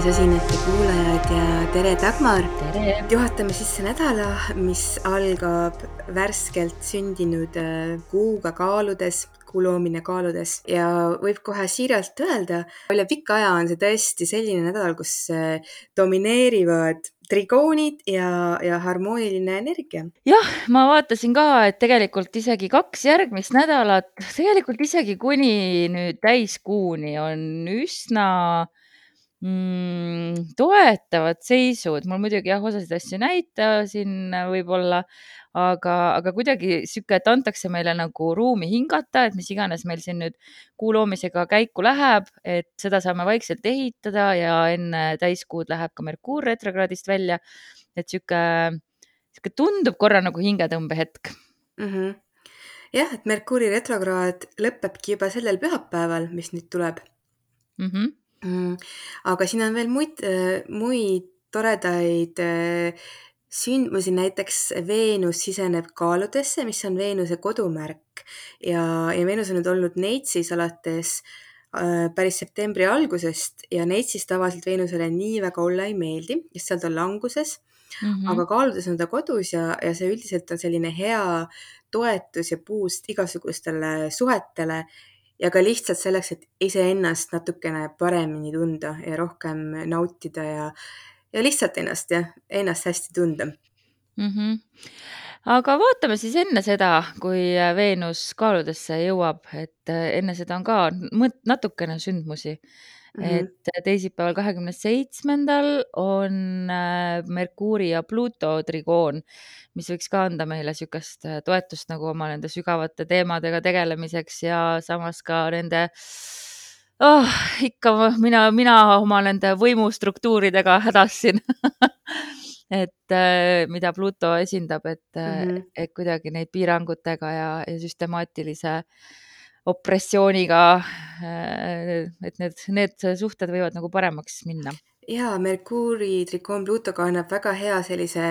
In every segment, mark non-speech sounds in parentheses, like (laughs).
Jaagisosinete kuulajad ja tere, Dagmar! juhatame sisse nädala, mis algab värskelt sündinud äh, kuuga kaaludes, kuu loomine kaaludes ja võib kohe siiralt öelda, üle pika aja on see tõesti selline nädal, kus äh, domineerivad trigoonid ja, ja harmooniline energia. jah, ma vaatasin ka, et tegelikult isegi kaks järgmist nädalat, tegelikult isegi kuni nüüd täiskuuni on üsna mm, toetavad seisud. mul muidugi jah, osasid asju näita siin võib-olla, aga, aga kuidagi sihuke, et antakse meile nagu ruumi hingata, et mis iganes meil siin nüüd kuu loomisega käiku läheb, et seda saame vaikselt ehitada ja enne täiskuud läheb ka Merkuur retrokraadist välja. et sihuke, sihuke tundub korra nagu hingetõmbehetk mm. -hmm. jah, et Merkuuri retrokraad lõpebki juba sellel pühapäeval, mis nüüd tuleb mm. -hmm Mm, aga siin on veel muid, äh, muid toredaid äh, sündmusi, näiteks Veenus siseneb kaaludesse, mis on Veenuse kodumärk ja, ja Veenus on nüüd olnud Neitsis alates äh, päris septembri algusest ja Neitsis tavaliselt Veenusele nii väga olla ei meeldi, sest seal ta on languses mm. -hmm. aga kaaludes on ta kodus ja, ja see üldiselt on selline hea toetus ja boost igasugustele suhetele ja ka lihtsalt selleks, et iseennast natukene paremini tunda ja rohkem nautida ja, ja lihtsalt ennast jah, ennast hästi tunda mm. -hmm. aga vaatame siis enne seda, kui Veenus kaaludesse jõuab, et enne seda on ka natukene sündmusi Mm -hmm. et teisipäeval, kahekümne seitsmendal on äh, Merkuuri ja Pluto trigoon, mis võiks ka anda meile niisugust äh, toetust nagu oma nende sügavate teemadega tegelemiseks ja samas ka nende oh, ikka mina, mina oma nende võimustruktuuridega hädas siin (laughs) et äh, mida Pluto esindab, et mm, -hmm. et kuidagi neid piirangutega ja, ja süstemaatilise äh, opressiooniga. Äh, et need, need suhted võivad nagu paremaks minna ja Merkuuri trikoon Pluutoga annab väga hea sellise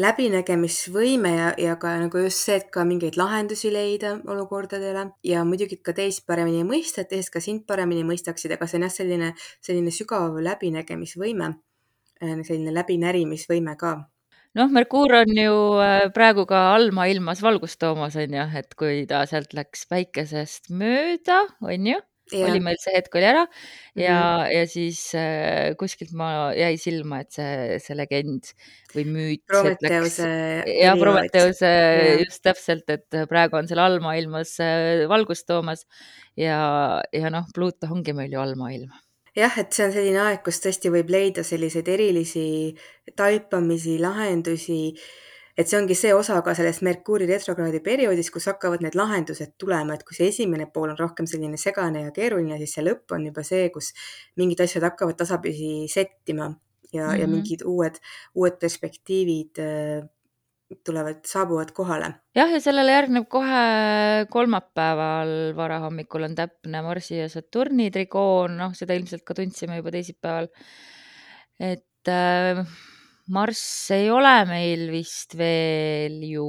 läbinägemisvõime ja, ja ka nagu just see, et ka mingeid lahendusi leida olukordadele ja muidugi ka teist paremini mõista, et teised ka sind paremini mõistaksid, aga see on jah, selline, selline sügav läbinägemisvõime, äh, selline läbinärimisvõime ka noh, Merkuur on ju äh, praegu ka allmaailmas valgustoomas on ju, et kui ta sealt läks päikesest mööda, on ju, oli meil see hetk oli ära ja mm, -hmm. ja siis äh, kuskilt ma jäi silma, et see, see legend või müüt. Prometheuse. jah, Prometheuse just täpselt, et praegu on seal allmaailmas äh, valgust toomas ja, ja noh, Pluto ongi meil ju allmaailm jah, et see on selline aeg, kus tõesti võib leida selliseid erilisi taipamisi, lahendusi. et see ongi see osa ka sellest Merkuuri retrokraadi perioodist, kus hakkavad need lahendused tulema, et kui see esimene pool on rohkem selline segane ja keeruline, siis see lõpp on juba see, kus mingid asjad hakkavad tasapisi settima ja mm, -hmm. ja mhm. mingid uued, uued perspektiivid tulevad, saabuvad kohale. jah, ja sellele järgneb kohe kolmapäeval varahommikul on täpne Marsi ja Saturni trigoon, noh, seda ilmselt ka tundsime juba teisipäeval. et äh, Marss ei ole meil vist veel ju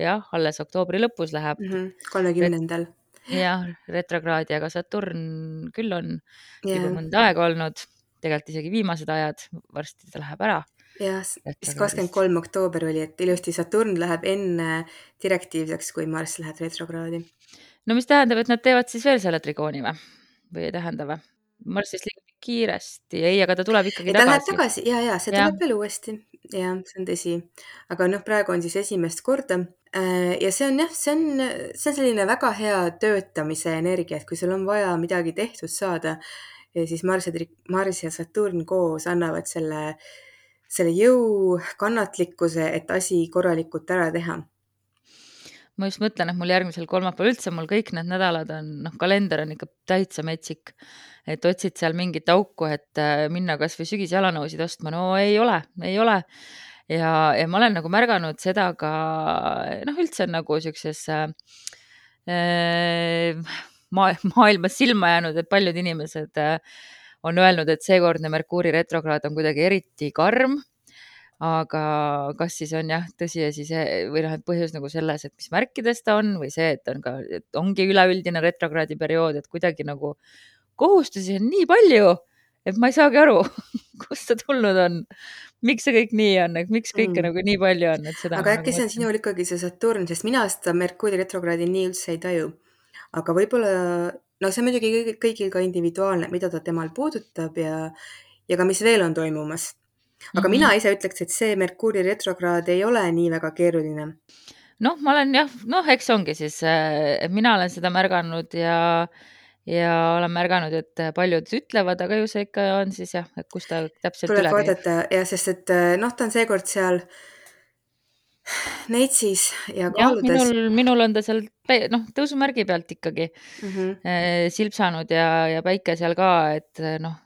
jah, alles oktoobri lõpus läheb. Mhm, kolmekümnendal. jah, retrokraadi, aga Saturn küll on yeah. juba mõnda aega olnud, tegelikult isegi viimased ajad, varsti ta läheb ära jah, vist kakskümmend kolm oktoober oli, et ilusti Saturn läheb enne direktiivseks, kui Marss läheb retrokraadi. no mis tähendab, et nad teevad siis veel selle trigooni või, või ei tähenda või? Marss siis liigub kiiresti, ei, aga ta tuleb ikkagi ja ta tagasi. Läheb tagasi ja, ja see tuleb ja. veel uuesti ja see on tõsi, aga noh, praegu on siis esimest korda äh, ja see on jah, see on, see on selline väga hea töötamise energia, et kui sul on vaja midagi tehtud saada, siis Marss ja, Marss ja Saturn koos annavad selle äh, selle jõu, kannatlikkuse, et asi korralikult ära teha ma just mõtlen, et mul järgmisel kolmapäeval üldse mul kõik need nädalad on, noh, kalender on ikka täitsa metsik. et otsid seal mingit auku, et äh, minna kasvõi sügisjalanõusid ostma, no ei ole, ei ole. ja, ja ma olen nagu märganud seda ka, noh, üldse nagu siukses äh, maa, maailmas silma jäänud, et paljud inimesed äh, on öelnud, et seekordne Merkuuri retrokraad on kuidagi eriti karm. aga kas siis on jah, tõsiasi see või noh, et põhjus nagu selles, et mis märkides ta on või see, et on ka, et ongi üleüldine retrokraadi periood, et kuidagi nagu kohustusi on nii palju, et ma ei saagi aru, (laughs) kust see tulnud on. miks see kõik nii on, et miks kõike Mm. nagu nii palju on, et seda aga äkki nagu see on sinul ikkagi see Saturn, sest mina seda Merkuuri retrokraadi nii üldse ei taju. aga võib-olla, no see on muidugi kõigil, kõigil ka individuaalne, mida ta temal puudutab ja, ja ka mis veel on toimumas. aga mm -hmm. mina ise ütleks, et see Merkuuri retrokraad ei ole nii väga keeruline. noh, ma olen jah, noh, eks ongi siis, mina olen seda märganud ja ja olen märganud, et paljud ütlevad, aga ju see ikka on siis jah, et kus ta täpselt tuleb vaadata jah, sest et noh, ta on seekord seal Neitsis ja kaaludes. minul, minul on ta seal noh, tõusumärgi pealt ikkagi mm -hmm. eh, silpsanud ja, ja päike seal ka, et noh,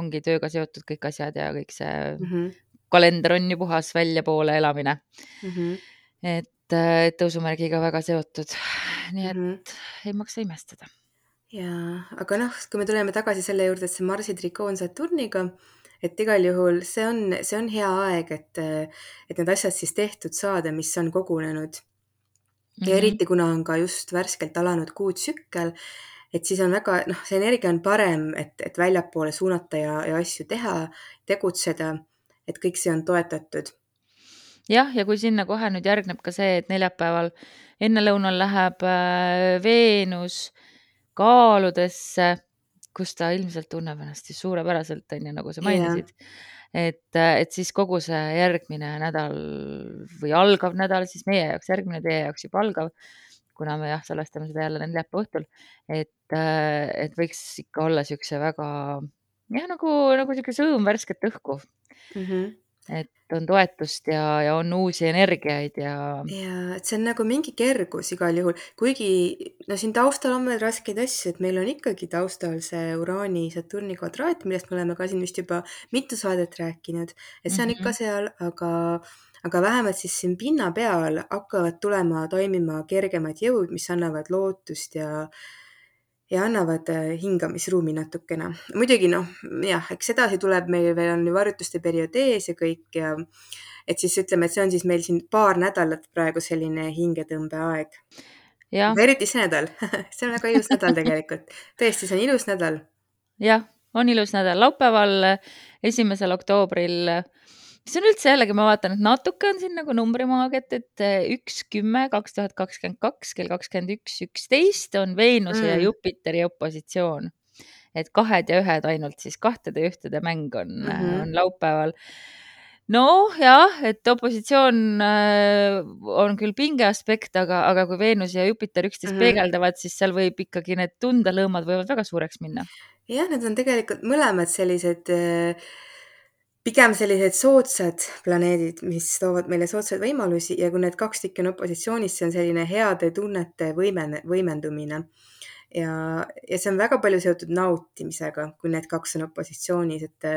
ongi tööga seotud kõik asjad ja kõik see mm -hmm. kalender on ju puhas väljapoole elamine mm. -hmm. et eh, tõusumärgiga väga seotud, nii et mm -hmm. ei maksa imestada. jaa, aga noh, kui me tuleme tagasi selle juurde, et see Marsi trikoo on Saturniga, et igal juhul see on, see on hea aeg, et, et need asjad siis tehtud saada, mis on kogunenud. ja -hmm. eriti, kuna on ka just värskelt alanud kuutsükkel, et siis on väga, noh, see energia on parem, et, et väljapoole suunata ja, ja asju teha, tegutseda, et kõik see on toetatud. jah, ja kui sinna kohe nüüd järgneb ka see, et neljapäeval ennelõunal läheb äh, Veenus kaaludesse kus ta ilmselt tunneb ennast siis suurepäraselt, on ju, nagu sa mainisid. Et, et siis kogu see järgmine nädal või algav nädal siis meie jaoks, järgmine teie jaoks juba algav, kuna me jah, salvestame seda jälle neljapäeva õhtul, et, et võiks ikka olla niisuguse väga jah, nagu, nagu niisugune sõõm värsket õhku. Mm. -hmm et on toetust ja, ja on uusi energiaid ja. ja et see on nagu mingi kergus igal juhul, kuigi no siin taustal on veel raskeid asju, et meil on ikkagi taustal see Uraani Saturni kvadraat, millest me oleme ka siin vist juba mitu saadet rääkinud, et see on mm -hmm. ikka seal, aga, aga vähemalt siis siin pinna peal hakkavad tulema toimima kergemad jõud, mis annavad lootust ja ja annavad hingamisruumi natukene. muidugi noh, jah, eks edasi tuleb meil veel on ju varjutuste periood ees ja kõik ja et siis ütleme, et see on siis meil siin paar nädalat praegu selline hingetõmbeaeg. eriti see nädal (laughs) see on väga ilus nädal tegelikult, tõesti, see on ilus nädal. jah, on ilus nädal, laupäeval, esimesel oktoobril see on üldse jällegi, ma vaatan, et natuke on siin nagu numbrimaagiat, et üks kümme, kaks tuhat kakskümmend kaks kell kakskümmend üks, üksteist on Veenuse mm. ja Jupiteri opositsioon. et kahed ja ühed ainult siis kahtede ja ühtede mäng on mm, -hmm. on laupäeval. noh, jah, et opositsioon äh, on küll pinge aspekt, aga, aga kui Veenus ja Jupiter üksteist mm -hmm. peegeldavad, siis seal võib ikkagi need tundelõõmad võivad väga suureks minna. jah, need on tegelikult mõlemad sellised äh pigem sellised soodsad planeedid, mis toovad meile soodsaid võimalusi ja kui need kaks tükki on opositsioonis, see on selline heade tunnete võime, võimendumine. ja, ja see on väga palju seotud nautimisega, kui need kaks on opositsioonis, et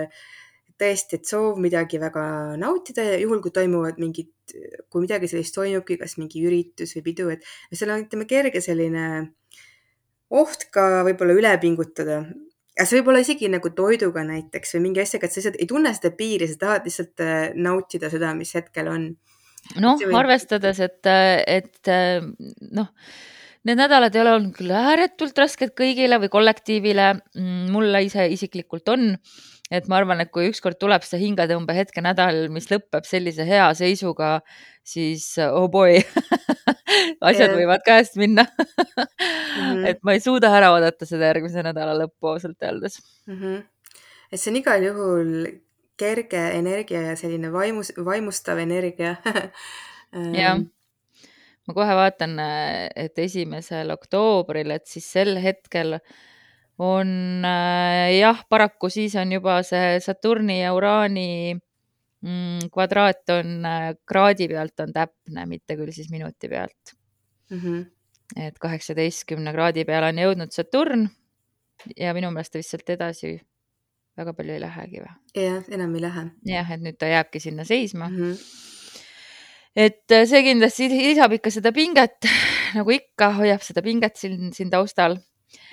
tõesti, et soov midagi väga nautida ja juhul, kui toimuvad mingid, kui midagi sellist toimubki, kas mingi üritus või pidu, et seal on, ütleme, kerge selline oht ka võib-olla üle pingutada aga see võib olla isegi nagu toiduga näiteks või mingi asjaga, et sa lihtsalt ei tunne seda piiri, sa tahad lihtsalt nautida seda, mis hetkel on. noh, arvestades, et, et noh, need nädalad ei ole olnud küll ääretult rasked kõigile või kollektiivile, mm, mulle ise isiklikult on, et ma arvan, et kui ükskord tuleb see hingetõmbehetke nädal, mis lõpeb sellise hea seisuga, siis oh boy (laughs) asjad võivad käest minna. -hmm. et ma ei suuda ära oodata seda järgmise nädala lõppu ausalt öeldes mm. -hmm. et see on igal juhul kerge energia ja selline vaimus, vaimustav energia (laughs) jah, ma kohe vaatan, et esimesel oktoobril, et siis sel hetkel on jah, paraku siis on juba see Saturni ja Uraani mm, kvadraat on kraadi pealt on täpne, mitte küll siis minuti pealt mm. -hmm. et kaheksateistkümne kraadi peale on jõudnud Saturn ja minu meelest ta vist sealt edasi väga palju ei lähegi või? jah, enam ei lähe. jah, et nüüd ta jääbki sinna seisma mm. -hmm. et see kindlasti lisab ikka seda pinget, nagu ikka, hoiab seda pinget siin, siin taustal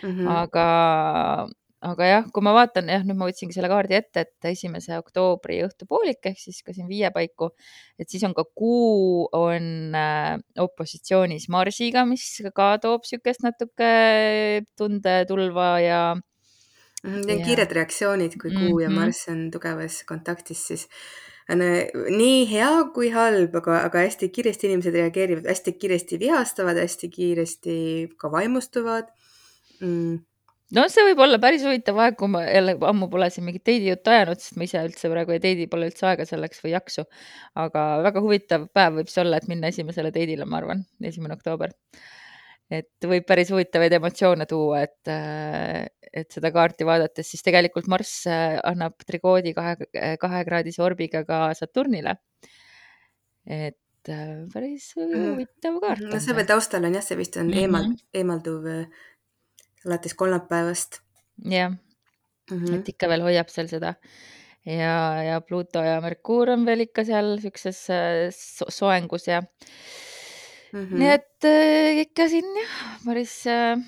mm. -hmm. aga, aga jah, kui ma vaatan, jah, nüüd ma võtsingi selle kaardi ette, et esimese oktoobri õhtupoolik ehk siis ka siin viie paiku, et siis on ka kuu on äh, opositsioonis Marsiga, mis ka toob niisugust natuke tundetulva ja mm. -hmm. Need on kiired reaktsioonid, kui Kuu ja Mhm. Marss on tugevas kontaktis, siis on äh, nii hea kui halb, aga, aga hästi kiiresti inimesed reageerivad, hästi kiiresti vihastavad, hästi kiiresti ka vaimustuvad mm. no see võib olla päris huvitav aeg, kui ma jälle ammu pole siin mingit teidijuttu ajanud, sest ma ise üldse praegu ei teidi, pole üldse aega selleks või jaksu. aga väga huvitav päev võib see olla, et minna esimesele teidile, ma arvan, esimene oktoober. et võib päris huvitavaid emotsioone tuua, et, äh, et seda kaarti vaadates, siis tegelikult Marss äh, annab trigoodi kahe, kahekraadise orbiga ka Saturnile. et äh, päris Mhm. huvitav kaart no veel taustal on jah, see vist on mm -hmm. eemal eemalduv äh, alates kolmapäevast jah, mm. -hmm. et ikka veel hoiab seal seda ja, ja Pluto ja Merkuur on veel ikka seal siukses äh, so soengus ja Mm nii -hmm. et äh, ikka siin jah, päris äh,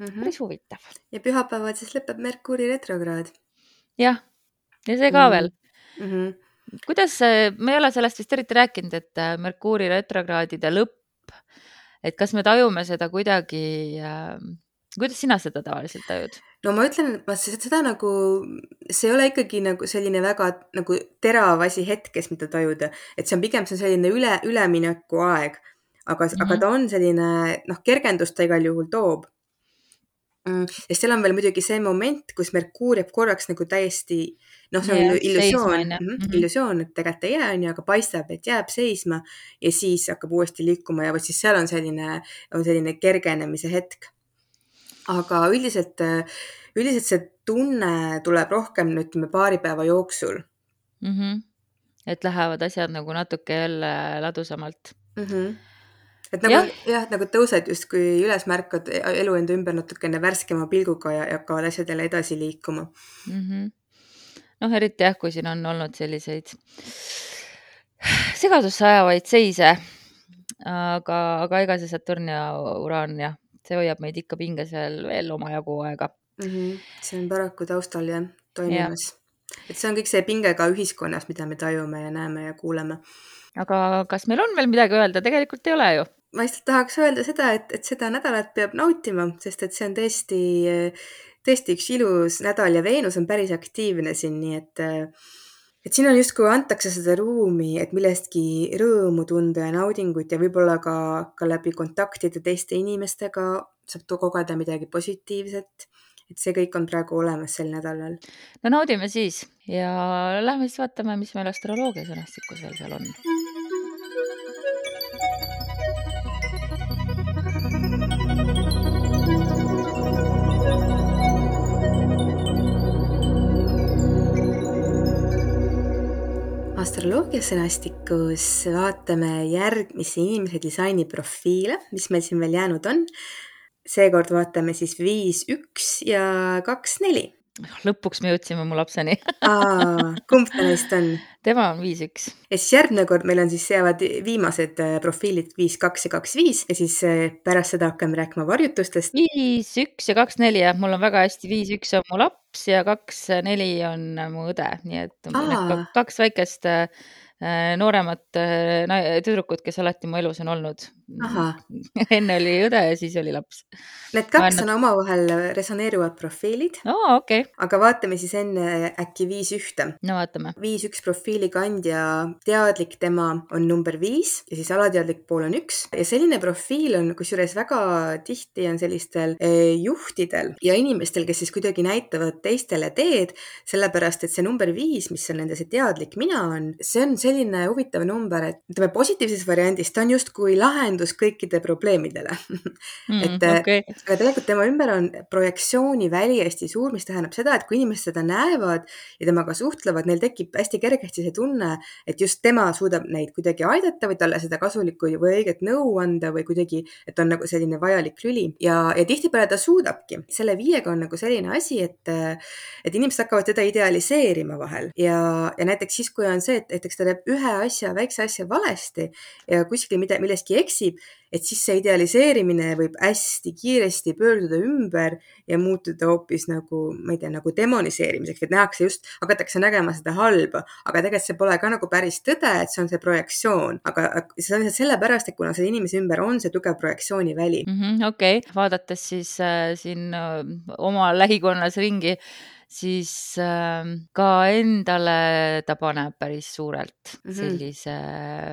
Mm -hmm. päris huvitav. ja pühapäeval siis lõpeb Merkuuri retrokraad jah, ja see ka veel. mm. -hmm. kuidas, ma ei ole sellest vist eriti rääkinud, et äh, Merkuuri retrokraadide lõpp, et kas me tajume seda kuidagi äh,, kuidas sina seda tavaliselt tajud? no ma ütlen, et ma seda nagu, see ei ole ikkagi nagu selline väga nagu terav asi hetkes, mida tajuda, et see on pigem see selline üle, ülemineku aeg, aga mm, -hmm. aga ta on selline noh, kergendust ta igal juhul toob mm,. sest seal on veel muidugi see moment, kus Merkuur jääb korraks nagu täiesti noh, see on Jah, illusioon, ju. Mhm. illusioon, et tegelikult ei jää, onju, aga paistab, et jääb seisma ja siis hakkab uuesti liikuma ja vot siis seal on selline, on selline kergenemise hetk. Aga üldiselt, üldiselt see tunne tuleb rohkem, ütleme paari päeva jooksul mm. -hmm. et lähevad asjad nagu natuke jälle ladusamalt mm. -hmm. et nagu jah, jah, nagu tõused justkui üles, märkad elu enda ümber natukene värskema pilguga ja, ja hakkavad asjad jälle edasi liikuma mm. -hmm. noh, eriti jah, kui siin on olnud selliseid segadusse ajavaid seise. aga, aga ega see Saturn ja Uraan jah, see hoiab meid ikka pinges veel, veel omajagu aega mm. -hmm. see on paraku taustal jah toimumas ja. et see on kõik see pinge ka ühiskonnas, mida me tajume ja näeme ja kuuleme. aga kas meil on veel midagi öelda, tegelikult ei ole ju ma lihtsalt tahaks öelda seda, et, et seda nädalat peab nautima, sest et see on tõesti, tõesti üks ilus nädal ja Veenus on päris aktiivne siin, nii et, et siin on justkui antakse seda ruumi, et millestki rõõmu tunda ja naudingut ja võib-olla ka, ka läbi kontaktide teiste inimestega saab kogeda midagi positiivset. et see kõik on praegu olemas sel nädalal. no naudime siis ja lähme siis vaatame, mis meil astroloogia sõnastikus veel seal on astroloogia sõnastikus vaatame järgmisi inimese disainiprofiile, mis meil siin veel jäänud on. seekord vaatame siis viis, üks ja kaks, neli. Lõpuks me jõudsime mu lapseni kumb ta neist on? tema on viis, üks. ja siis järgmine kord meil on siis jäävad viimased äh, profiilid viis, kaks ja kaks, viis ja siis äh, pärast seda hakkame rääkima varjutustest. viis, üks ja kaks, neli jah, mul on väga hästi, viis, üks on mu laps ja kaks, neli on mu õde, nii et Aa. kaks väikest äh, nooremat tüdrukut, kes alati mu elus on olnud. (laughs) enne oli õde ja siis oli laps. Need kaks on omavahel resoneeruvad profiilid. okei okay.. aga vaatame siis enne äkki viis ühte. no vaatame. viis üks profiili kandja, teadlik tema on number viis ja siis alateadlik pool on üks ja selline profiil on kusjuures väga tihti on sellistel eh, juhtidel ja inimestel, kes siis kuidagi näitavad teistele teed, sellepärast et see number viis, mis on nende see teadlik mina on, see on selline huvitav number, et ütleme positiivses variandis ta on justkui lahendus kõikide probleemidele (laughs) mm, et okay. aga tegelikult tema ümber on projektsiooniväli hästi suur, mis tähendab seda, et kui inimesed seda näevad ja temaga suhtlevad, neil tekib hästi kergesti see tunne, et just tema suudab neid kuidagi aidata või talle seda kasulikku või õiget nõu anda või kuidagi, et on nagu selline vajalik lüli ja, ja tihtipeale ta suudabki. selle viiega on nagu selline asi, et, et inimesed hakkavad teda idealiseerima vahel ja, ja näiteks siis, kui on see, et näiteks ta teeb ühe asja, väikse asja valesti ja kuskil mida, milleski eksib, et siis see idealiseerimine võib hästi kiiresti pöörduda ümber ja muutuda hoopis nagu, ma ei tea, nagu demoniseerimiseks, et nähakse just, hakatakse nägema seda halba, aga tegelikult see pole ka nagu päris tõde, et see on see projektsioon, aga see on lihtsalt sellepärast, et kuna selle inimese ümber on see tugev projektsiooniväli mm -hmm,. okei okay., vaadates siis äh, siin äh, oma lähikonnas ringi siis äh, ka endale ta paneb päris suurelt mm -hmm. sellise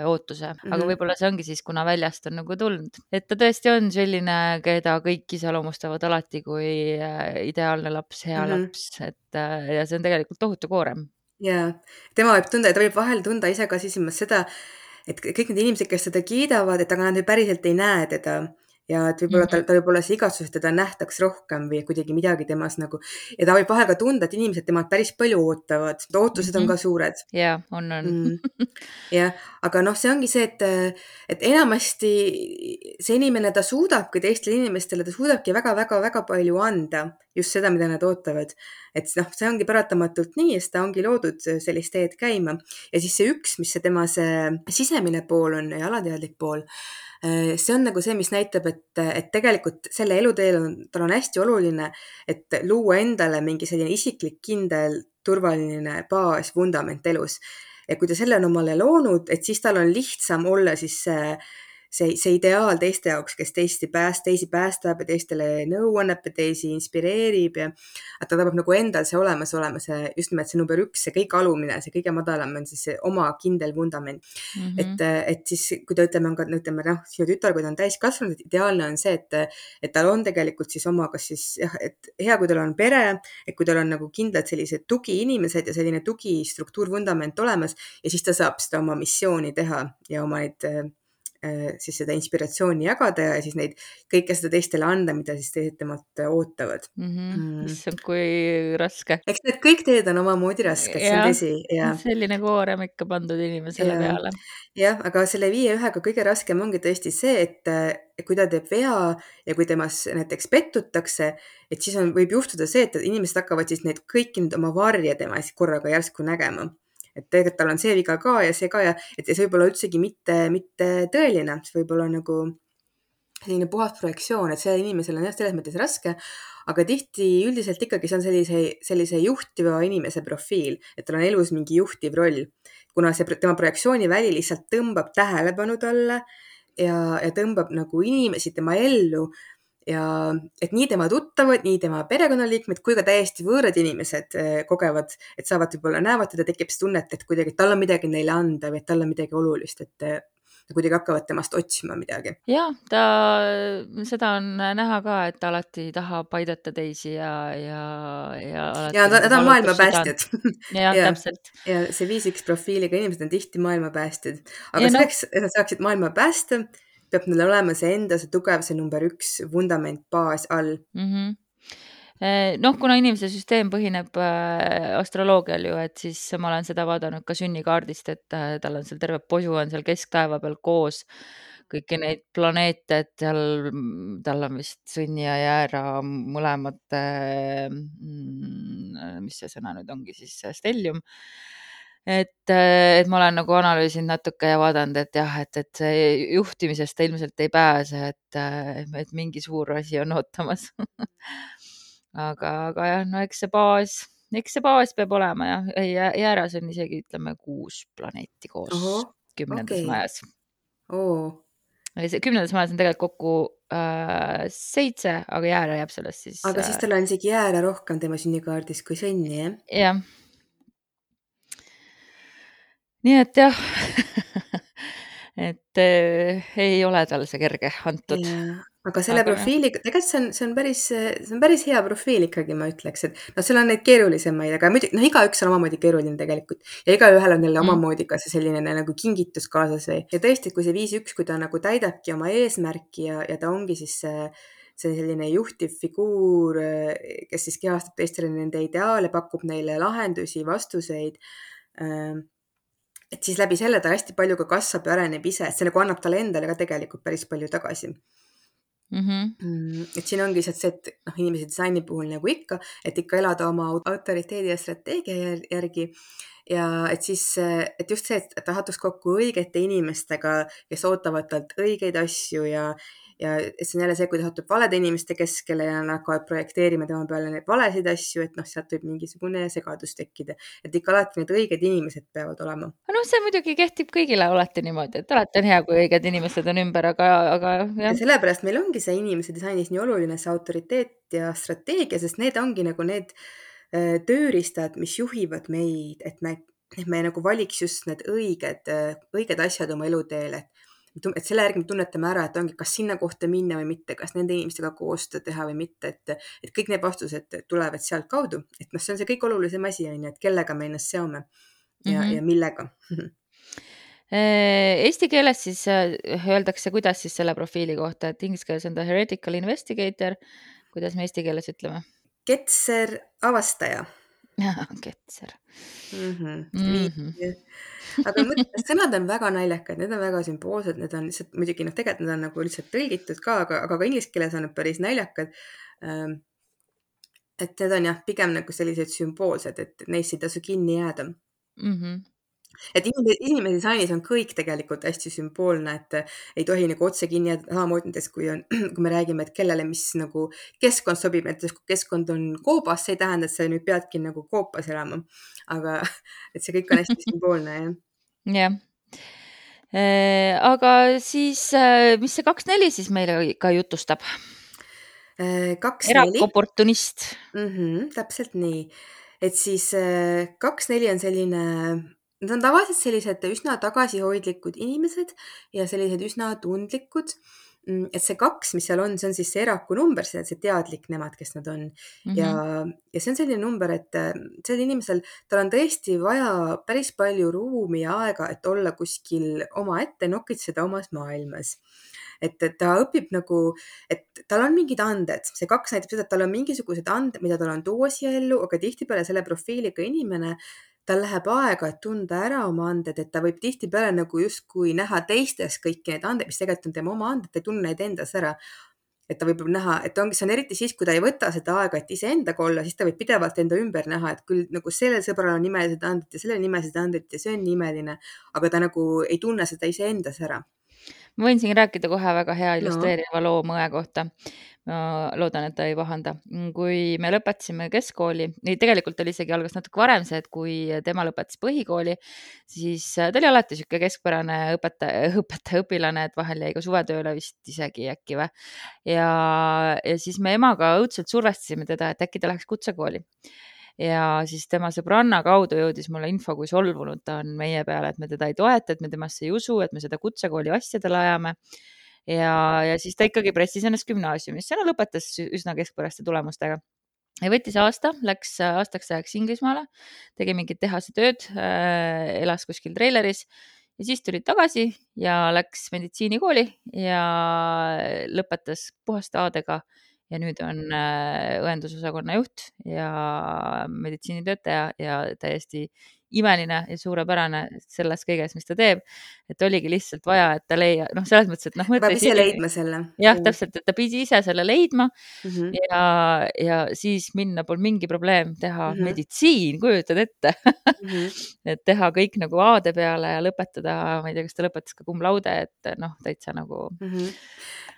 ootuse mm, -hmm. aga võib-olla see ongi siis, kuna väljast on nagu tulnud, et ta tõesti on selline, keda kõik iseloomustavad alati kui äh, ideaalne laps, hea mm -hmm. laps, et äh, ja see on tegelikult tohutu koorem. ja tema võib tunda, ta võib vahel tunda ise ka sisimas seda, et kõik need inimesed, kes teda kiidavad, et aga nad ju päriselt ei näe teda ja et võib-olla mm -hmm. tal, tal võib olla see igatsus, et teda nähtaks rohkem või kuidagi midagi temas nagu ja ta võib vahel ka tunda, et inimesed temalt päris palju ootavad, ootused mm -hmm. on ka suured. ja on, on mm.. (laughs) jah, aga noh, see ongi see, et, et enamasti see inimene, ta suudabki teistele inimestele, ta suudabki väga-väga-väga palju anda, just seda, mida nad ootavad. et noh, see ongi paratamatult nii, sest ta ongi loodud sellist teed käima ja siis see üks, mis see tema see sisemine pool on ja alateadlik pool Äh, see on nagu see, mis näitab, et, et tegelikult selle eluteel on, tal on hästi oluline, et luua endale mingi selline isiklik, kindel, turvaline baas, vundament elus. ja kui ta selle on omale loonud, et siis tal on lihtsam olla siis see see, see ideaal teiste jaoks, kes teisi pääst-, teisi päästab ja teistele nõu annab ja teisi inspireerib ja et ta peab nagu endal see olemas olema, see just nimelt see number üks, see kõige alumine, see kõige madalam on siis see oma kindel vundament mm. -hmm. et, et siis, kui ta ütleme, on ka, ütleme noh, sinu tütar, kui ta on täiskasvanud, et ideaalne on see, et, et tal on tegelikult siis oma, kas siis jah, et hea, kui tal on pere, et kui tal on nagu kindlad sellised tugiinimesed ja selline tugistruktuur, vundament olemas ja siis ta saab seda oma missiooni teha ja oma neid siis seda inspiratsiooni jagada ja siis neid, kõike seda teistele anda, mida siis teised temalt ootavad mm. -hmm. Mm. issand, kui raske. eks need kõik teed on omamoodi rasked, see on tõsi. selline koorem ikka pandud inimesele ja. peale. jah, aga selle viie-ühega kõige raskem ongi tõesti see, et kui ta teeb vea ja kui temas näiteks pettutakse, et siis on, võib juhtuda see, et inimesed hakkavad siis neid kõiki nüüd oma varje tema korraga järsku nägema et tegelikult tal on see viga ka ja see ka ja et ja see võib olla üldsegi mitte, mitte tõeline, see võib olla nagu selline puhas projektsioon, et sellel inimesel on jah, selles mõttes raske, aga tihti üldiselt ikkagi see on sellise, sellise juhtiva inimese profiil, et tal on elus mingi juhtiv roll, kuna see tema projektsiooniväli lihtsalt tõmbab tähelepanu talle ja, ja tõmbab nagu inimesi tema ellu ja et nii tema tuttavad, nii tema perekonnaliikmed kui ka täiesti võõrad inimesed eh, kogevad, et saavad võib-olla, näevad teda, tekib see tunne, et kuidagi tal on midagi neile anda või et tal on midagi olulist, et eh, kuidagi hakkavad temast otsima midagi. jah, ta, seda on näha ka, et ta alati tahab aidata teisi ja, ja, ja. ja ta, ta on maailma päästjad. jah (laughs) ja, täpselt. ja see viis-üks profiiliga inimesed on tihti maailma päästjad, aga ja selleks no..., et nad saaksid maailma päästa peab neil olema see enda, see tugev, see number üks vundament, baas all mm. -hmm noh, kuna inimese süsteem põhineb äh, astroloogial ju, et siis ma olen seda vaadanud ka sünnikaardist, et äh, tal on seal terve posu on seal kesktaeva peal koos kõiki neid planeete, et seal tal on vist Sõnni ja Jäära mõlemad äh,, mis see sõna nüüd ongi siis, stellium et, et ma olen nagu analüüsinud natuke ja vaadanud, et jah, et, et see juhtimisest ilmselt ei pääse, et, et mingi suur asi on ootamas (laughs) aga, aga jah, no eks see baas, eks see baas peab olema jah, jääras on isegi ütleme kuus planeeti koos Oho, kümnendas okay. majas oh.. kümnendas majas on tegelikult kokku äh, seitse, aga jäära jääb sellest siis. aga siis äh, tal on isegi jäära rohkem tema sünnikaardis kui sõnni, jah? jah nii et jah (laughs) et äh, ei ole tal see kerge antud. aga selle aga, profiiliga, tegelikult see on, see on päris, see on päris hea profiil ikkagi, ma ütleks, et noh, seal on neid keerulisemaid, aga muidugi noh, igaüks on omamoodi keeruline tegelikult ja igaühel on jälle mm. omamoodi ka see selline nagu kingitus kaasas või ja tõesti, kui see viis üks, kui ta nagu täidabki oma eesmärki ja, ja ta ongi siis see see selline juhtiv figuur, kes siis kehastab teistele nende ideaale, pakub neile lahendusi, vastuseid äh, et siis läbi selle ta hästi palju ka kasvab ja areneb ise, et see nagu annab talle endale ka tegelikult päris palju tagasi mhm. mm. -hmm. et siin ongi lihtsalt see, et noh, inimese disaini puhul nagu ikka, et ikka elada oma autoriteedi ja strateegia järgi ja et siis, et just see, et ta satuks kokku õigete inimestega, kes ootavad talt õigeid asju ja, ja see on jälle see, kui ta satub valede inimeste keskele ja nad hakkavad projekteerima tema peale neid valesid asju, et noh, sealt võib mingisugune segadus tekkida. et ikka alati need õiged inimesed peavad olema. noh, see muidugi kehtib kõigile alati niimoodi, et alati on hea, kui õiged inimesed on ümber, aga, aga jah. ja sellepärast meil ongi see inimese disainis nii oluline, see autoriteet ja strateegia, sest need ongi nagu need tööriistad, mis juhivad meid, et me, et me nagu valiks just need õiged, äh, õiged asjad oma eluteel, et et selle järgi me tunnetame ära, et ongi, kas sinna kohta minna või mitte, kas nende inimestega koostööd teha või mitte, et, et kõik need vastused tulevad sealtkaudu, et noh, see on see kõige olulisem asi on ju, et kellega me ennast seome ja mm, -hmm. ja millega (laughs) äh, Eesti keeles siis äh, öeldakse, kuidas siis selle profiili kohta, et inglise keeles on ta heretical investigator. kuidas me eesti keeles ütleme? Ketser avastaja ketser mm. -hmm. Mm -hmm. aga mõtle, sõnad on väga naljakad, need on väga sümboolsed, need on lihtsalt muidugi noh, tegelikult need on nagu lihtsalt tõlgitud ka, aga, aga ka inglise keeles on need päris naljakad. Ähm, et need on jah, pigem nagu sellised sümboolsed, et neist ei tasu kinni jääda mm. -hmm et inimese, inimese disainis on kõik tegelikult hästi sümboolne, et ei tohi nagu otse kinni jääda, samamoodi näiteks kui on, (clears throat) kui me räägime, et kellele, mis nagu keskkond sobib, näiteks kui keskkond on koobas, see ei tähenda, et sa nüüd peadki nagu koopas elama. aga (laughs) et see kõik on hästi sümboolne, jah. jah äh, aga siis, äh, mis see kaks neli siis meile ka jutustab? Äh, kaks neli. erakoportunist mm. -hmm, täpselt nii, et siis kaks neli on selline Nad on tavaliselt sellised üsna tagasihoidlikud inimesed ja sellised üsna tundlikud. Mm, et see kaks, mis seal on, see on siis see eraku number, see, see teadlik nemad, kes nad on mm. -hmm. ja, ja see on selline number, et äh, sellel inimesel, tal on tõesti vaja päris palju ruumi ja aega, et olla kuskil omaette, nokitseda omas maailmas et ta õpib nagu, et tal on mingid anded, see kaks näitab seda, et tal on mingisugused anded, mida tal on tuua siia ellu, aga tihtipeale selle profiiliga inimene tal läheb aega, et tunda ära oma anded, et ta võib tihtipeale nagu justkui näha teistes kõiki neid andeid, mis tegelikult on tema oma anded, ta ei tunne neid endas ära. et ta võib näha, et ongi, see on eriti siis, kui ta ei võta seda aega, et iseendaga olla, siis ta võib pidevalt enda ümber näha, et küll nagu sellel sõbral on nimelised anded ja sellel nimelised anded ja see on imeline, aga ta nagu ei tunne seda iseendas ära ma võin siin rääkida kohe väga hea illustreeriva no. loo Mõe kohta ma loodan, et ta ei pahanda. Kui me lõpetasime keskkooli, tegelikult oli isegi algas natuke varem see, et kui tema lõpetas põhikooli, siis äh, ta oli alati niisugune keskpärane õpetaja, (laughs) õpetaja, õpilane, et vahel jäi ka suvetööle vist isegi äkki või. ja, ja siis me emaga õudselt survestasime teda, et äkki ta läheks kutsekooli ja siis tema sõbranna kaudu jõudis mulle info, kui solvunud ta on meie peale, et me teda ei toeta, et me temasse ei usu, et me seda kutsekooli asjadele ajame. Ja, ja siis ta ikkagi pressis ennast gümnaasiumisse, no lõpetas üsna keskpäraste tulemustega. Ja võttis aasta, läks aastaks ajaks Inglismaale, tegi mingit tehase tööd äh,, elas kuskil treileris. Ja siis tuli tagasi ja läks meditsiinikooli ja lõpetas puhaste A-dega ja nüüd on äh, õendusosakonna juht ja meditsiinitöötaja ja täiesti imeline ja suurepärane selles kõiges, mis ta teeb. et oligi lihtsalt vaja, et ta leia-, noh, selles mõttes, et noh. peab ise leidma selle. jah, täpselt, et ta pidi ise selle leidma mm -hmm. ja, ja siis minna pole mingi probleem teha mm -hmm. meditsiin, kujutad ette mm. -hmm. (laughs) et teha kõik nagu A-de peale ja lõpetada, ma ei tea, kas ta lõpetas ka cum laude, et noh, täitsa nagu mm. -hmm.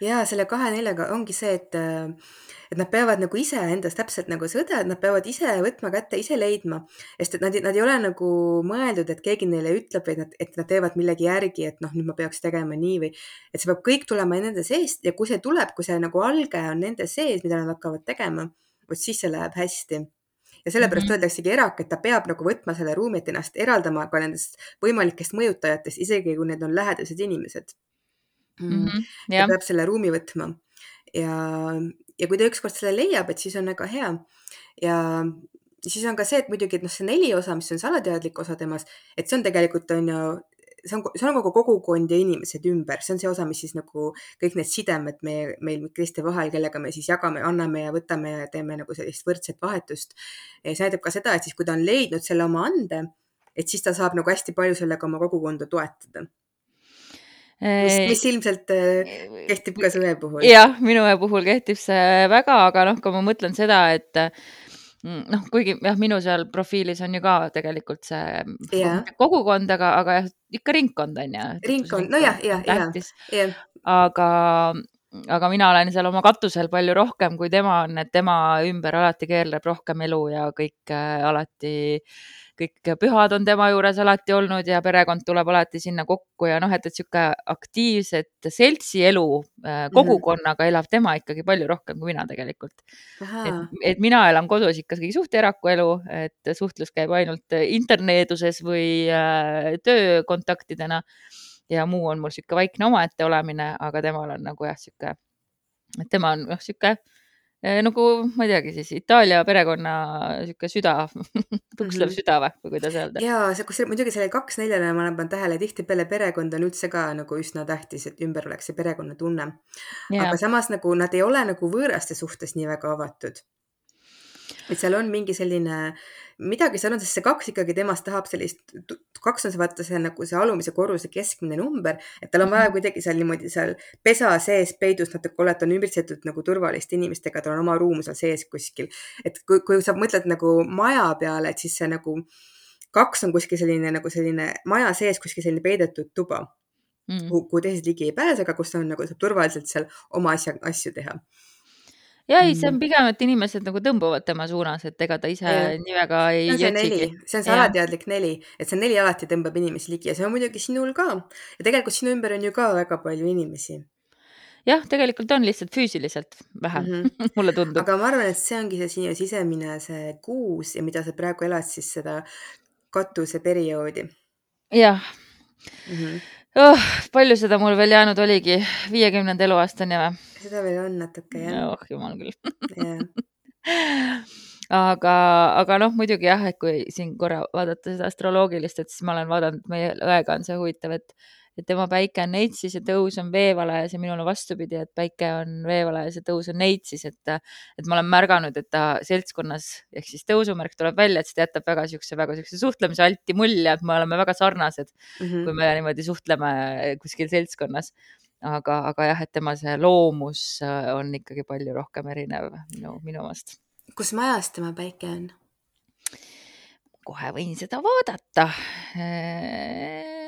ja selle kahe-neljaga ongi see, et et nad peavad nagu ise endas täpselt nagu see õde, et nad peavad ise võtma kätte, ise leidma, sest et nad, nad ei ole nagu mõeldud, et keegi neile ütleb, et nad, et nad teevad millegi järgi, et noh, nüüd ma peaks tegema nii või et see peab kõik tulema nende seest ja kui see tuleb, kui see nagu alge on nende sees, mida nad hakkavad tegema, vot siis see läheb hästi ja sellepärast mm -hmm. öeldaksegi erak, et ta peab nagu võtma selle ruumi, et ennast eraldama ka nendest võimalikest mõjutajatest, isegi kui need on lähedased inimesed mm. -hmm. ta peab selle ruumi võtma ja, ja kui ta ükskord selle leiab, et siis on väga hea. ja siis on ka see, et muidugi, et noh, see neli osa, mis on see alateadlik osa temas, et see on tegelikult on ju see on, see on kogu kogukond ja inimesed ümber, see on see osa, mis siis nagu kõik need sidemed meie, meil teiste vahel, kellega me siis jagame, anname ja võtame ja teeme nagu sellist võrdset vahetust. see näitab ka seda, et siis, kui ta on leidnud selle oma ande, et siis ta saab nagu hästi palju sellega oma kogukonda toetada mis, mis ilmselt äh, kehtib ka su õe puhul. jah, minu õe puhul kehtib see väga, aga noh, kui ma mõtlen seda, et mm, noh, kuigi jah, minu seal profiilis on ju ka tegelikult see mitte kogukond, aga, aga jah, ikka ringkond on ju. ringkond, nojah, jah, jah, jah. aga, aga mina olen seal oma katusel palju rohkem kui tema on, et tema ümber alati keerleb rohkem elu ja kõik äh, alati kõik pühad on tema juures alati olnud ja perekond tuleb alati sinna kokku ja noh, et, et sihuke aktiivset seltsielu äh, kogukonnaga elab tema ikkagi palju rohkem kui mina tegelikult. et, et mina elan kodus ikkagi suht erakuelu, et suhtlus käib ainult interneeduses või äh, töökontaktidena. Ja muu on mul sihuke vaikne omaette olemine, aga temal on nagu jah, et tema on noh, Eh, nagu ma ei teagi siis Itaalia perekonna sihuke süda (laughs) tukslev mm -hmm. süda või, või kuidas öelda. ja see, kus muidugi sellele kaks neljale ma olen pannud tähele, tihtipeale perekond on üldse ka nagu üsna tähtis, et ümber oleks see perekonnatunne. aga samas nagu nad ei ole nagu võõraste suhtes nii väga avatud. et seal on mingi selline midagi seal on, sest see kaks ikkagi temast tahab sellist, kaks on see vaata see nagu see alumise korruse keskmine number, et tal on vaja mhm. kuidagi seal niimoodi seal pesa sees peidus natuke olla, et on ümbritsetud nagu turvaliste inimestega, tal on oma ruum seal sees kuskil. et kui, kui sa mõtled nagu maja peale, et siis see nagu kaks on kuskil selline nagu selline maja sees kuskil selline peidetud tuba mm., kuhu teised ligi ei pääse, aga kus on nagu saab turvaliselt seal oma asja, asju teha ja ei, see on mm. pigem, et inimesed nagu tõmbuvad tema suunas, et ega ta ise ja. nii väga ei see on see neli, see on see alateadlik neli, et see neli alati tõmbab inimesi ligi ja see on muidugi sinul ka. ja tegelikult sinu ümber on ju ka väga palju inimesi. jah, tegelikult on lihtsalt füüsiliselt vähe mm, -hmm. (laughs) mulle tundub. aga ma arvan, et see ongi see sinu sisemine see kuus ja mida sa praegu elad siis seda katuseperioodi. jah mm. -hmm. Oh, palju seda mul veel jäänud oligi, viiekümnenda eluaastani või? seda veel on natuke jah. oh jumal küll (laughs) aga, aga noh, muidugi jah, et kui siin korra vaadata seda astroloogilist, et siis ma olen vaadanud, meie õega on see huvitav, et et tema päike on Neitsis ja tõus on veevalajas ja minul on vastupidi, et päike on veevalajas ja tõus on Neitsis, et et ma olen märganud, et ta seltskonnas ehk siis tõusumärk tuleb välja, et ta jätab väga siukse, väga siukse suhtlemise alti mulje, et me oleme väga sarnased mm, -hmm. kui me niimoodi suhtleme kuskil seltskonnas aga, aga jah, et tema see loomus äh, on ikkagi palju rohkem erinev minu, minu omast. kus majas tema päike on? kohe võin seda vaadata. Äh,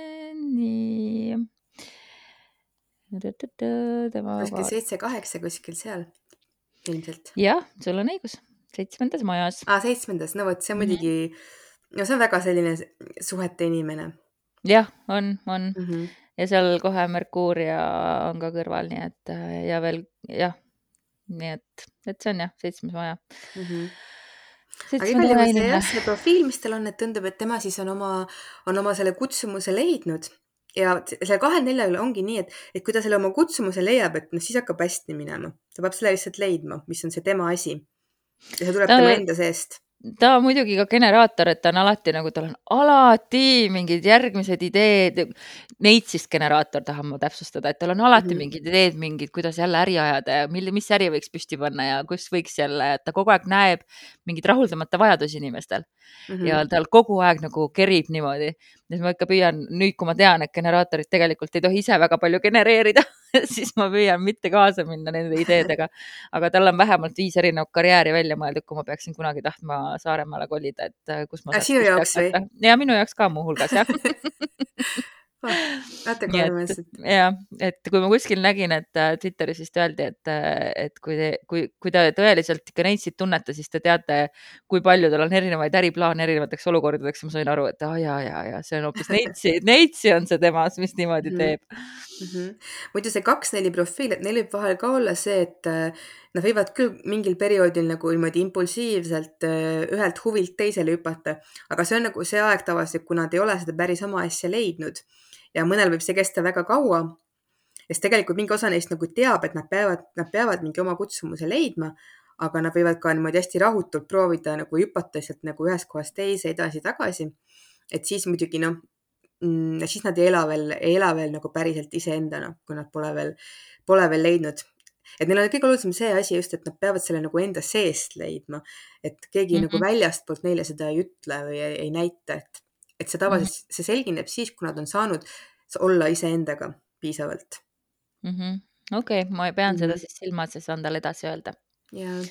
nii. kuskil seitse-kaheksa kuskil seal ilmselt. jah, sul on õigus, seitsmendas majas. aa, seitsmendas, no vot, see on muidugi mm, -hmm. no see on väga selline suhete inimene. jah, on, on mm. -hmm ja seal kohe Merkuuria on ka kõrval, nii et ja veel jah, nii et, et see on jah, seitsmes maja mm. -hmm aga igal juhul see jah, see profiil, mis tal on, et tundub, et tema siis on oma, on oma selle kutsumuse leidnud ja selle kahel neljal ongi nii, et, et kui ta selle oma kutsumuse leiab, et noh, siis hakkab hästi minema, ta peab selle lihtsalt leidma, mis on see tema asi. ja see tuleb no, tema enda seest ta on muidugi ka generaator, et ta on alati nagu, tal on alati mingid järgmised ideed. Neitsist generaator tahan ma täpsustada, et tal on alati mm -hmm. mingid ideed, mingid, kuidas jälle äri ajada ja mille, mis äri võiks püsti panna ja kus võiks jälle, et ta kogu aeg näeb mingeid rahuldamata vajadusi inimestel mm. -hmm. ja tal kogu aeg nagu kerib niimoodi. siis ma ikka püüan nüüd, kui ma tean, et generaatorid tegelikult ei tohi ise väga palju genereerida (laughs) (laughs) siis ma püüan mitte kaasa minna nende ideedega. aga tal on vähemalt viis erinevat karjääri välja mõeldud, kui ma peaksin kunagi tahtma Saaremaale kolida, et äh, kus ma. sinu jaoks või? ja minu jaoks ka muuhulgas jah (laughs) vaata kui armas. jah, et kui ma kuskil nägin, et äh, Twitteris vist öeldi, et, äh, et kui te, kui, kui te tõeliselt ikka Neitsit tunnete, siis te teate, kui palju tal on erinevaid äriplaane erinevateks olukordadeks. ma sain aru, et aa ja, ja, ja see on hoopis (laughs) Neitsi, Neitsi on see temas, mis niimoodi mhm. teeb mm. -hmm. muidu see kaks-neli profiil, et neil võib vahel ka olla see, et äh, nad võivad küll mingil perioodil nagu niimoodi impulsiivselt ühelt huvilt teisele hüpata, aga see on nagu see aeg tavaliselt, kui nad ei ole seda päris oma asja leidnud ja mõnel võib see kesta väga kaua. sest tegelikult mingi osa neist nagu teab, et nad peavad, nad peavad mingi oma kutsumuse leidma, aga nad võivad ka niimoodi hästi rahutult proovida nagu hüpata lihtsalt nagu ühest kohast teise edasi-tagasi. et siis muidugi noh, mm, siis nad ei ela veel, ei ela veel nagu päriselt iseendana, kui nad pole veel, pole veel leidnud et neil on kõige olulisem see asi just, et nad peavad selle nagu enda seest leidma, et keegi mm -hmm. nagu mhm. väljastpoolt neile seda ei ütle või ei, ei näita, et et see tavaliselt -hmm. see selgineb siis, kui nad on saanud olla iseendaga piisavalt. -hmm.. okei ma pean mm -hmm. seda siis silmas ja saan talle edasi öelda. jaa.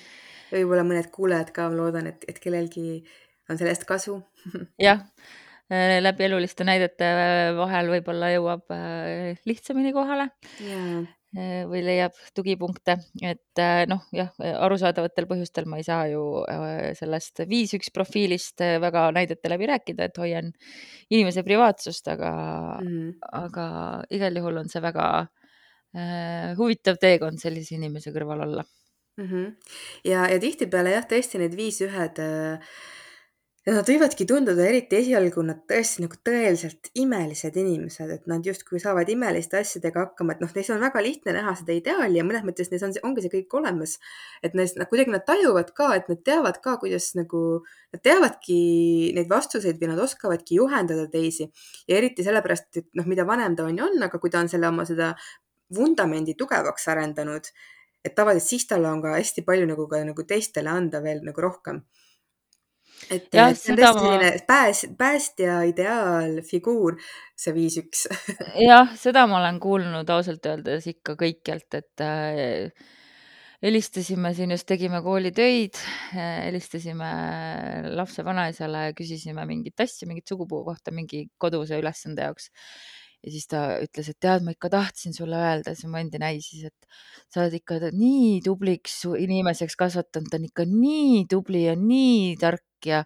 Võib-olla mõned kuulajad ka, ma loodan, et, et kellelgi on sellest kasu. (laughs) Jah, läbi eluliste näidete vahel võib-olla jõuab lihtsamini kohale. Äh, või leiab tugipunkte, et äh, noh, jah, arusaadavatel põhjustel ma ei saa ju äh, sellest viis üks profiilist väga näidete läbi rääkida, et hoian inimese privaatsust, aga mm., aga igal juhul on see väga äh, huvitav teekond sellise inimese kõrval olla mm. -hmm. ja, ja tihtipeale jah, tõesti need viis ühed äh, ja nad võivadki tunduda eriti esialgu nad tõesti nagu tõeliselt imelised inimesed, et nad justkui saavad imeliste asjadega hakkama, et noh, neis on väga lihtne näha seda ideaali ja mõnes mõttes neis on, ongi see kõik olemas. et neis, nad kuidagi nad tajuvad ka, et nad teavad ka, kuidas nagu, nad teavadki neid vastuseid või nad oskavadki juhendada teisi ja eriti sellepärast, et noh, mida vanem ta on ja on, aga kui ta on selle oma seda vundamendi tugevaks arendanud, et tavaliselt siis tal on ka hästi palju nagu ka nagu teistele anda veel nagu rohkem et ja, see on tõesti ma... selline pääs, päästja ideaalfiguur, see viis üks. (laughs) Jah, seda ma olen kuulnud ausalt öeldes ikka kõikjalt, et äh, helistasime siin just, tegime koolitöid, äh, helistasime lapsevanaisale, küsisime mingit asja, mingit sugupuu kohta mingi koduse ülesande jaoks. Ja siis ta ütles, et tead, ma ikka tahtsin sulle öelda, siis ma endi näisis, et sa oled ikka nii tubliks inimeseks kasvatanud, ta on ikka nii tubli ja nii tark ja,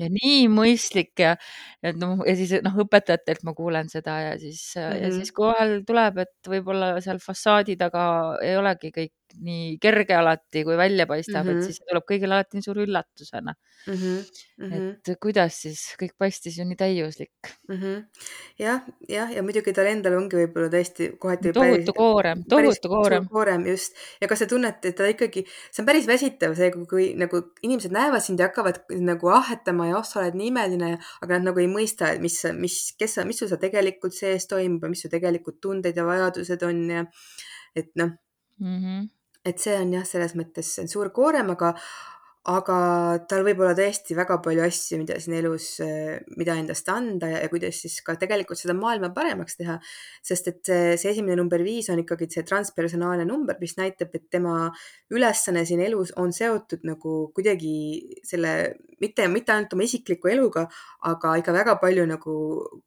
ja nii mõistlik ja, et noh, ja siis noh, õpetajatelt ma kuulen seda ja siis mm, -hmm. ja siis kui vahel tuleb, et võib-olla seal fassaadi taga ei olegi kõik nii kerge alati, kui välja paistab mm, -hmm. et siis tuleb kõigile alati nii suure üllatusena mm. -hmm. et kuidas siis kõik paistis ju nii täiuslik mm. -hmm. jah, jah, ja muidugi tal endal ongi võib-olla tõesti kohati tohutu koorem, tohutu koorem. koorem just ja kas sa tunned, et ta ikkagi, see on päris väsitav see, kui, kui nagu inimesed näevad sind ja hakkavad nagu ahhetama ja oh, sa oled nii imeline, aga nad nagu ei mõista, et mis, mis, kes sa, mis sul seal tegelikult sees toimub ja mis su tegelikult tunded ja vajadused on ja et noh mm -hmm., et see on jah, selles mõttes see on suur koorem, aga aga tal võib olla tõesti väga palju asju, mida siin elus, äh, mida endast anda ja, ja kuidas siis ka tegelikult seda maailma paremaks teha. sest et see, see esimene number viis on ikkagi see transpersonaalne number, mis näitab, et tema ülesanne siin elus on seotud nagu kuidagi selle, mitte, mitte ainult oma isikliku eluga, aga ikka väga palju nagu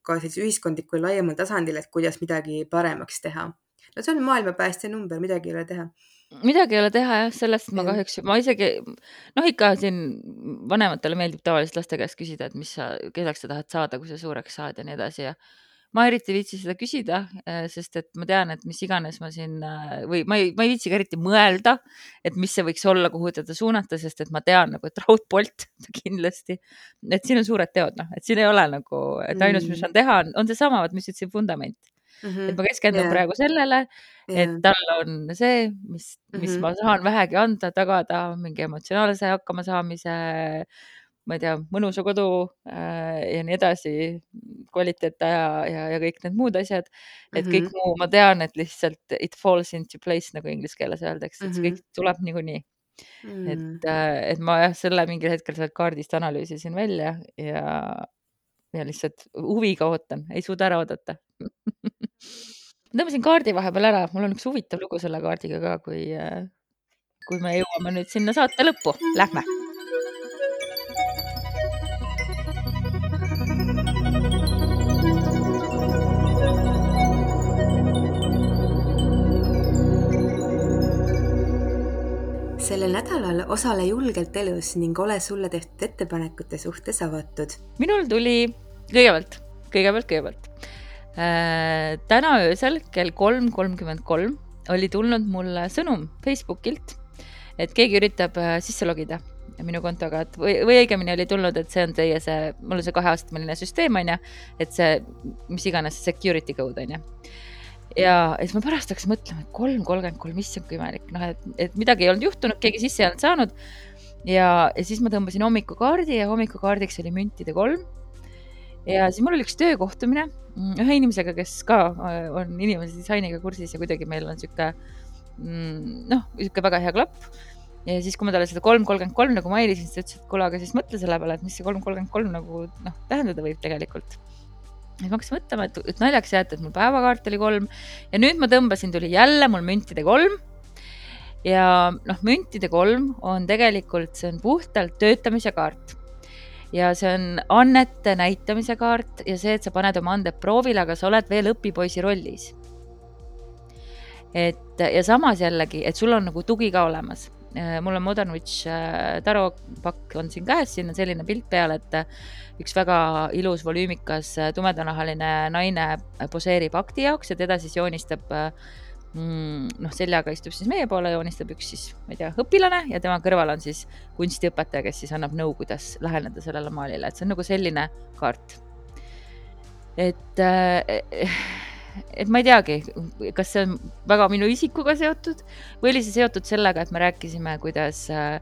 ka sellise ühiskondlikul laiemal tasandil, et kuidas midagi paremaks teha. No see on maailma päästja number, midagi ei ole teha. Midagi ei ole teha jah, sellest ma kahjuks, ma isegi noh, ikka siin vanematele meeldib tavaliselt laste käest küsida, et mis sa, kelleks sa tahad saada, kui sa suureks saad ja nii edasi ja ma eriti ei viitsi seda küsida, eh, sest et ma tean, et mis iganes ma siin eh, või ma ei, ma ei viitsi ka eriti mõelda, et mis see võiks olla, kuhu teda suunata, sest et ma tean nagu, et raudpolt (laughs) kindlasti, et siin on suured teod, noh, et siin ei ole nagu, et ainus, mis mm. saan teha, on, on seesama, mis ütlesin, vundament mm. -hmm. et ma keskendun yeah. praegu sellele, et yeah. tal on see, mis, mis mm -hmm. ma saan vähegi anda, tagada mingi emotsionaalse hakkamasaamise, ma ei tea, mõnusa kodu äh, ja nii edasi, kvaliteetaja ja, ja kõik need muud asjad. et mm -hmm. kõik muu, ma tean, et lihtsalt it falls into place nagu inglise keeles öeldakse, et see kõik mhm. tuleb niikuinii mm.. et, äh, et ma jah, selle mingil hetkel sealt kaardist analüüsisin välja ja, ja lihtsalt huviga ootan, ei suuda ära oodata tõmbasin kaardi vahepeal ära, mul on üks huvitav lugu selle kaardiga ka, kui, äh, kui me jõuame nüüd sinna saate lõppu, lähme. Sellel nädalal osale julgelt elus ning ole sulle tehtud ettepanekute suhtes avatud. minul tuli kõigepealt, kõigepealt, kõigepealt Äh, täna öösel kell kolm kolmkümmend kolm oli tulnud mulle sõnum Facebookilt, et keegi üritab äh, sisse logida minu kontoga, et või, või õigemini oli tulnud, et see on teie see, mul on see kaheastmeline süsteem, on ju, et see, mis iganes security code on ju. Ja siis ma pärast hakkasin mõtlema, et kolm kolmkümmend kolm, issand kui imelik, noh, et, et midagi ei olnud juhtunud, keegi sisse ei olnud saanud. ja, ja siis ma tõmbasin hommikukaardi ja hommikukaardiks oli müntide kolm ja siis mul oli üks töökohtumine mm, ühe inimesega, kes ka äh, on inimese disainiga kursis ja kuidagi meil on sihuke mm, noh, sihuke väga hea klapp. ja siis, kui ma talle seda kolm kolmkümmend kolm nagu mailisin, siis ta ütles, et kuule, aga siis mõtle selle peale, et mis see kolm kolmkümmend kolm nagu noh, tähendada võib tegelikult siis ma hakkasin mõtlema, et, et naljakas jah, et mul päevakaart oli kolm ja nüüd ma tõmbasin, tuli jälle mul müntide kolm ja noh, müntide kolm on tegelikult, see on puhtalt töötamise kaart ja see on annete näitamise kaart ja see, et sa paned oma anded proovile, aga sa oled veel õpipoisi rollis. et ja samas jällegi, et sul on nagu tugi ka olemas. Mul on Modern Witch äh, taropakk on siin käes, siin on selline pilt peal, et äh, üks väga ilus volüümikas äh, tumedanahaline naine poseerib akti jaoks ja teda siis joonistab äh, Mm, noh, seljaga istub siis meie poole, joonistab üks siis, ma ei tea, õpilane ja tema kõrval on siis kunstiõpetaja, kes siis annab nõu, kuidas läheneda sellele maalile, et see on nagu selline kaart. et, äh, et ma ei teagi, kas see on väga minu isikuga seotud või oli see seotud sellega, et me rääkisime, kuidas äh,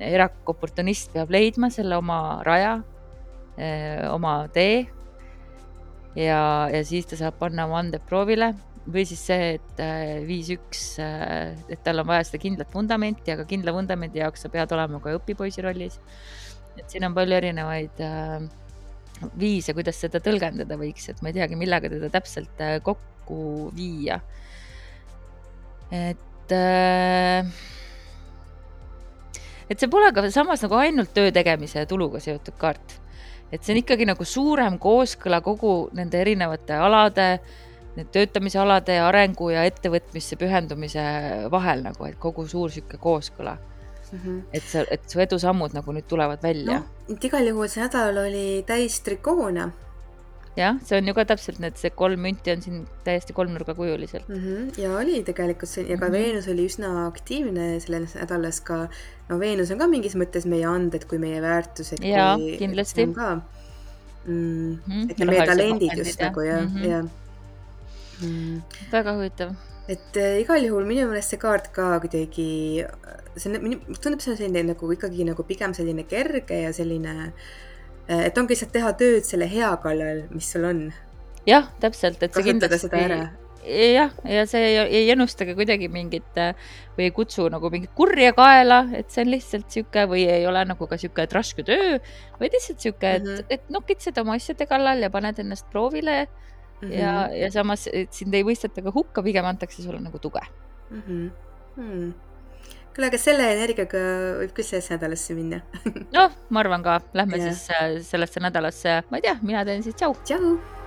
erakoportunist peab leidma selle oma raja, äh, oma tee ja, ja siis ta saab panna oma anded proovile või siis see, et äh, viis üks, äh, et tal on vaja seda kindlat vundamenti, aga kindla vundamendi jaoks sa pead olema ka õpipoisi rollis. et siin on palju erinevaid äh, viise, kuidas seda tõlgendada võiks, et ma ei teagi, millega teda täpselt kokku viia. et et see pole ka samas nagu ainult töö tegemise ja tuluga seotud kaart. et see on ikkagi nagu suurem kooskõla kogu nende erinevate alade äh, töötamisalade arengu ja ettevõtmisse pühendumise vahel nagu, et kogu suur sihuke kooskõla mm. -hmm. et sa, et su edusammud nagu nüüd tulevad välja no,. et igal juhul see nädal oli täis trikoone. jah, see on ju ka täpselt need, see kolm münti on siin täiesti kolmnurgakujuliselt mm. -hmm. ja oli tegelikult see ja ka mm -hmm. Veenus oli üsna aktiivne selles nädalas ka. no Veenus on ka mingis mõttes meie anded kui meie väärtused. jaa, kindlasti. mm, -hmm. et meie talendid just nagu jah mm, -hmm. jah mm.. väga huvitav. Et äh, igal juhul minu meelest see kaart ka kuidagi, see on, tundub, see on selline nagu ikkagi nagu pigem selline kerge ja selline, äh, et ongi lihtsalt teha tööd selle hea kallal, mis sul on. jah, täpselt, et see kindlasti jah, ja see ei, ei ennusta ka kuidagi mingit äh, või ei kutsu nagu mingit kurja kaela, et see on lihtsalt sihuke või ei ole nagu ka sihuke, et raske töö, vaid lihtsalt et mm, -hmm. et nokitsed oma asjade kallal ja paned ennast proovile mm -hmm. ja, ja samas, sind ei mõisteta ka hukka, pigem antakse sulle nagu tuge mm. -hmm. Hmm. kuule, aga selle energiaga võib küll sellesse nädalasse minna noh, ma arvan ka, lähme yeah. siis äh, sellesse nädalasse, ma ei tea, mina teen siis tšau. tšau.